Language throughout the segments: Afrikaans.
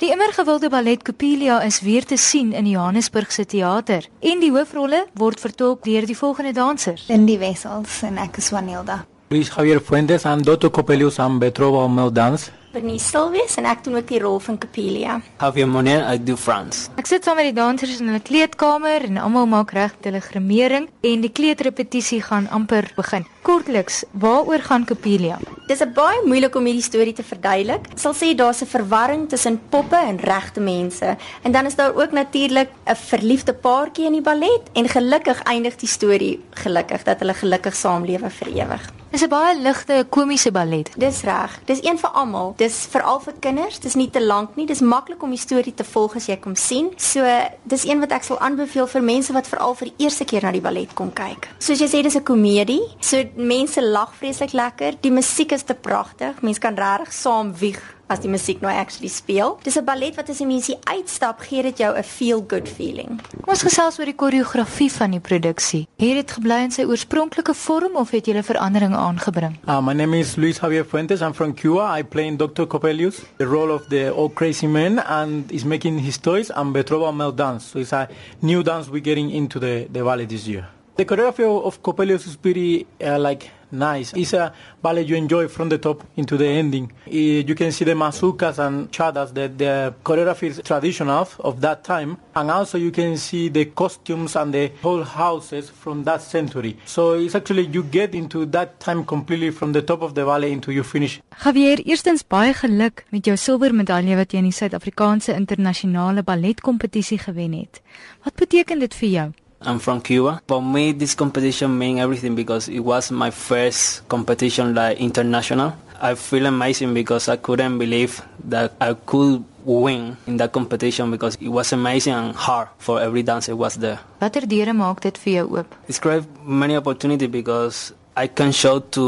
Die immer gewilde ballet Coppelia is weer te sien in die Johannesburgse teater en die hoofrolle word vertolk deur die volgende dansers. Lindy Wessels en ek is Wanilda. Luis Javier Fuentes and Dotto Copelius and Betrova Mel Dance. Bernice Silvius en ek doen ook die rol van Capelia. Javier Monier, I do France. Ek sit saam met die dansers in hulle kleedkamer en almal maak reg met hulle gremering en die kleedrepetisie gaan amper begin. Kortliks, waaroor gaan Capelia? Dis 'n baie moeilik om hierdie storie te verduidelik. Ek sal sê daar's 'n verwarring tussen poppe en regte mense. En dan is daar ook natuurlik 'n verliefde paartjie in die ballet en gelukkig eindig die storie gelukkig dat hulle gelukkig saamlewe vir ewig. Dis 'n baie ligte komiese ballet. Dis reg. Dis een vir almal. Dis veral vir kinders. Dis nie te lank nie. Dis maklik om die storie te volg as jy kom sien. So dis een wat ek sal aanbeveel vir mense wat veral vir die eerste keer na die ballet kom kyk. Soos jy sê, dis 'n komedie. So mense lag vreeslik lekker. Die musiek is te pragtig. Mense kan regtig saam wieg as die musiek nou actually speel. Dis 'n ballet wat as 'n mensie uitstap, gee dit jou 'n feel good feeling. Kom ons gesels oor die koreografie van die produksie. Het dit gebly in sy oorspronklike vorm of het jy veranderinge aangebring? Uh, my name is Luis Javier Fuentes. I'm from Cuba. I play in Dr. Copelius, the role of the old crazy man, and is making his toys and Betrova Mel Dance. So it's a new dance we're getting into the, the ballet this year. The choreography of Copelius is pretty uh, like nice. It's a ballet you enjoy from the top into the ending. Uh, you can see the masukas and chadas, the, the choreography is traditional of that time. And also you can see the costumes and the whole houses from that century. So it's actually, you get into that time completely from the top of the ballet into you finish. Javier, eerstens baie geluk met jou silwermedalje wat jy in die Suid-Afrikaanse internasionale balletkompetisie gewen het. Wat beteken dit vir jou? I'm from Cuba. For me, this competition meant everything because it was my first competition like international. I feel amazing because I couldn't believe that I could win in that competition because it was amazing and hard for every dancer was there. Watter deure maak dit vir jou oop? It's great many opportunity because I can show to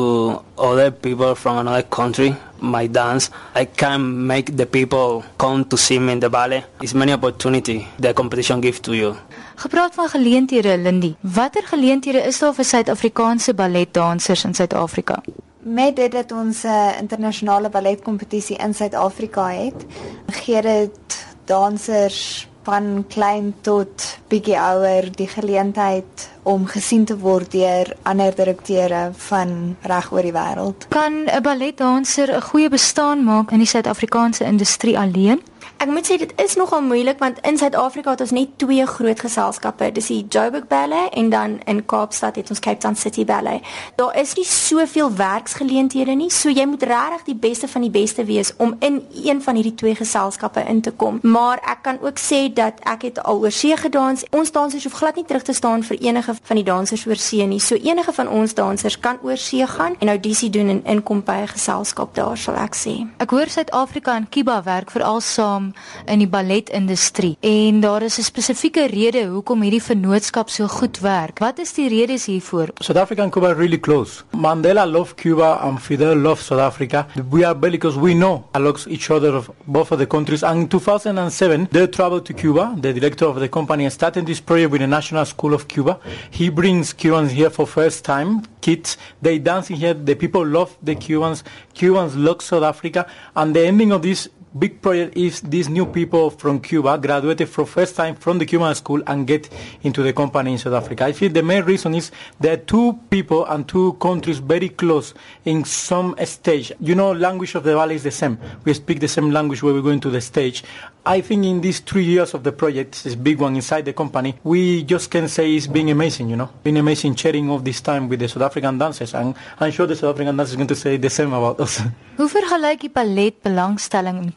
other people from another country my dance. I can make the people come to see me in the ballet. It's many opportunity the competition gives to you. Gepraat van geleenthede, Lindy. Watter geleenthede is daar vir Suid-Afrikaanse balletdansers in Suid-Afrika? Met dit dat ons 'n uh, internasionale balletkompetisie in Suid-Afrika het, gee dit dansers van klein tot bietjie ouer die geleentheid om gesien te word deur ander direkteure van reg oor die wêreld. Kan 'n balletdanser 'n goeie bestaan maak in die Suid-Afrikaanse industrie alleen? Ek moet sê dit is nogal moeilik want in Suid-Afrika het ons net twee groot geselskappe. Dis die Joburg Ballet en dan in Kaapstad het ons Cape Town City Ballet. Daar is nie soveel werksgeleenthede nie, so jy moet regtig die beste van die beste wees om in een van hierdie twee geselskappe in te kom. Maar ek kan ook sê dat ek het al oor see gedans. Ons dansers hoef glad nie terug te staan vir enige van die dansers oor see nie. So enige van ons dansers kan oor see gaan en audisie doen en inkom by 'n geselskap daar sal ek sê. Ek hoor Suid-Afrika en Kuba werk veral saam in die balletindustrie en daar is 'n spesifieke rede hoekom hierdie vennootskap so goed werk. Wat is die redes hiervoor? South Africa and Cuba are really close. Mandela loved Cuba and Fidel loved South Africa. We are because we know a lot each other of both of the countries. And in 2007, they traveled to Cuba. The director of the company started this project with the National School of Cuba. He brings Cubans here for first time. Kids, they dancing here. The people love the Cubans. Cubans love South Africa. And the ending of this big project is these new people from Cuba graduated for first time from the Cuban school and get into the company in South Africa. I feel the main reason is that two people and two countries very close in some stage. You know, language of the valley is the same. We speak the same language when we go into the stage. I think in these three years of the project, this big one inside the company, we just can say it's been amazing, you know, been amazing sharing all this time with the South African dancers. And I'm sure the South African dancers are going to say the same about us. Hoe vergelyk die ballet belangstelling in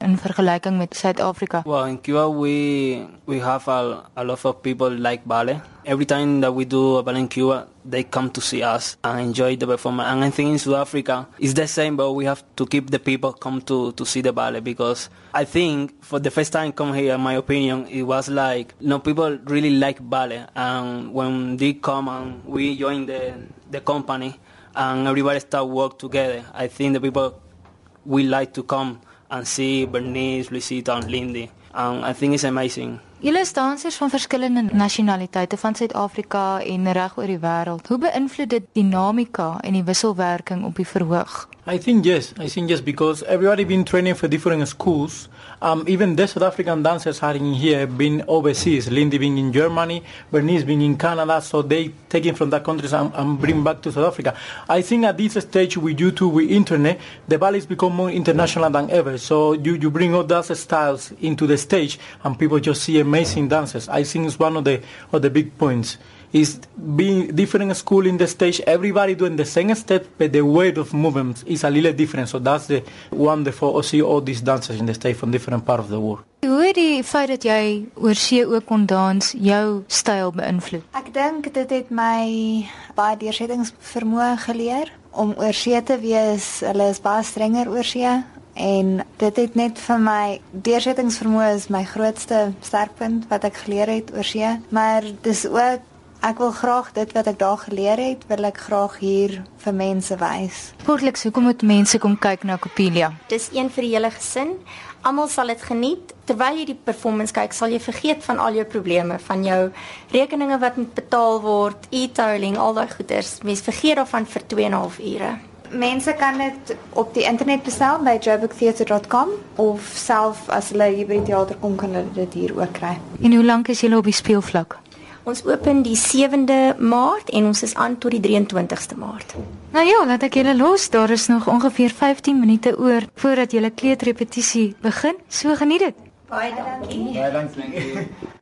in vergelyking met Suid-Afrika? Well, in Cuba we we have a, a lot of people like ballet. Every time that we do a ballet in Cuba, they come to see us and enjoy the performance. And I think in South Africa it's the same, but we have to keep the people come to to see the ballet because I think for the first time come here, in my opinion, it was like you know people really like ballet, and when they come and we join the the company and everybody start work together, I think the people will like to come and see Bernice, Luisita, and Lindy. And I think it's amazing Julle is dansers van verskillende nasionaliteite van Suid-Afrika en reg oor die wêreld. Hoe beïnvloed dit dinamika en die wisselwerking op die verhoog? I think yes. I think yes because everybody been training for different schools. Um, even the South African dancers are in here been overseas. Lindy being in Germany, Bernice being in Canada. So they taking from that countries and, and bring back to South Africa. I think at this stage with YouTube, with internet, the ballet's become more international than ever. So you, you bring all those styles into the stage and people just see amazing dances. I think it's one of the of the big points. is being different school in the stage, everybody doing the same step, but the weight of movements is a little different. So that's the wonderful to see all these dancers in the stage from different part of the world. Hoe het die feit dat jy oor see ook kon dans jou styl beïnvloed? Ek dink dit het my baie deursettingsvermoë geleer om oor see te wees. Hulle is baie strenger oor see en dit het net vir my deursettingsvermoë is my grootste sterkpunt wat ek geleer het oor see, maar dis ook Ek wil graag dit wat ek daar geleer het, wil ek graag hier vir mense wys. Kortliks, hoekom moet mense kom kyk na Copelia? Dis een vir die hele gesin. Almal sal dit geniet. Terwyl jy die performance kyk, sal jy vergeet van al jou probleme, van jou rekeninge wat moet betaal word, e-tolling, al daai goeders. Mens vergeet daarvan vir 2 en 'n half ure. Mense kan dit op die internet bestel by joburgtheatre.com of self as hulle hier by die teater kom kan hulle dit hier ook kry. En hoe lank is julle op die speelvlak? Ons open die 7de Maart en ons is aan tot die 23ste Maart. Nou ja, laat ek julle los. Daar is nog ongeveer 15 minute oor voordat julle kleutrepetisie begin. So geniet dit. Baie dankie. Baie dankie.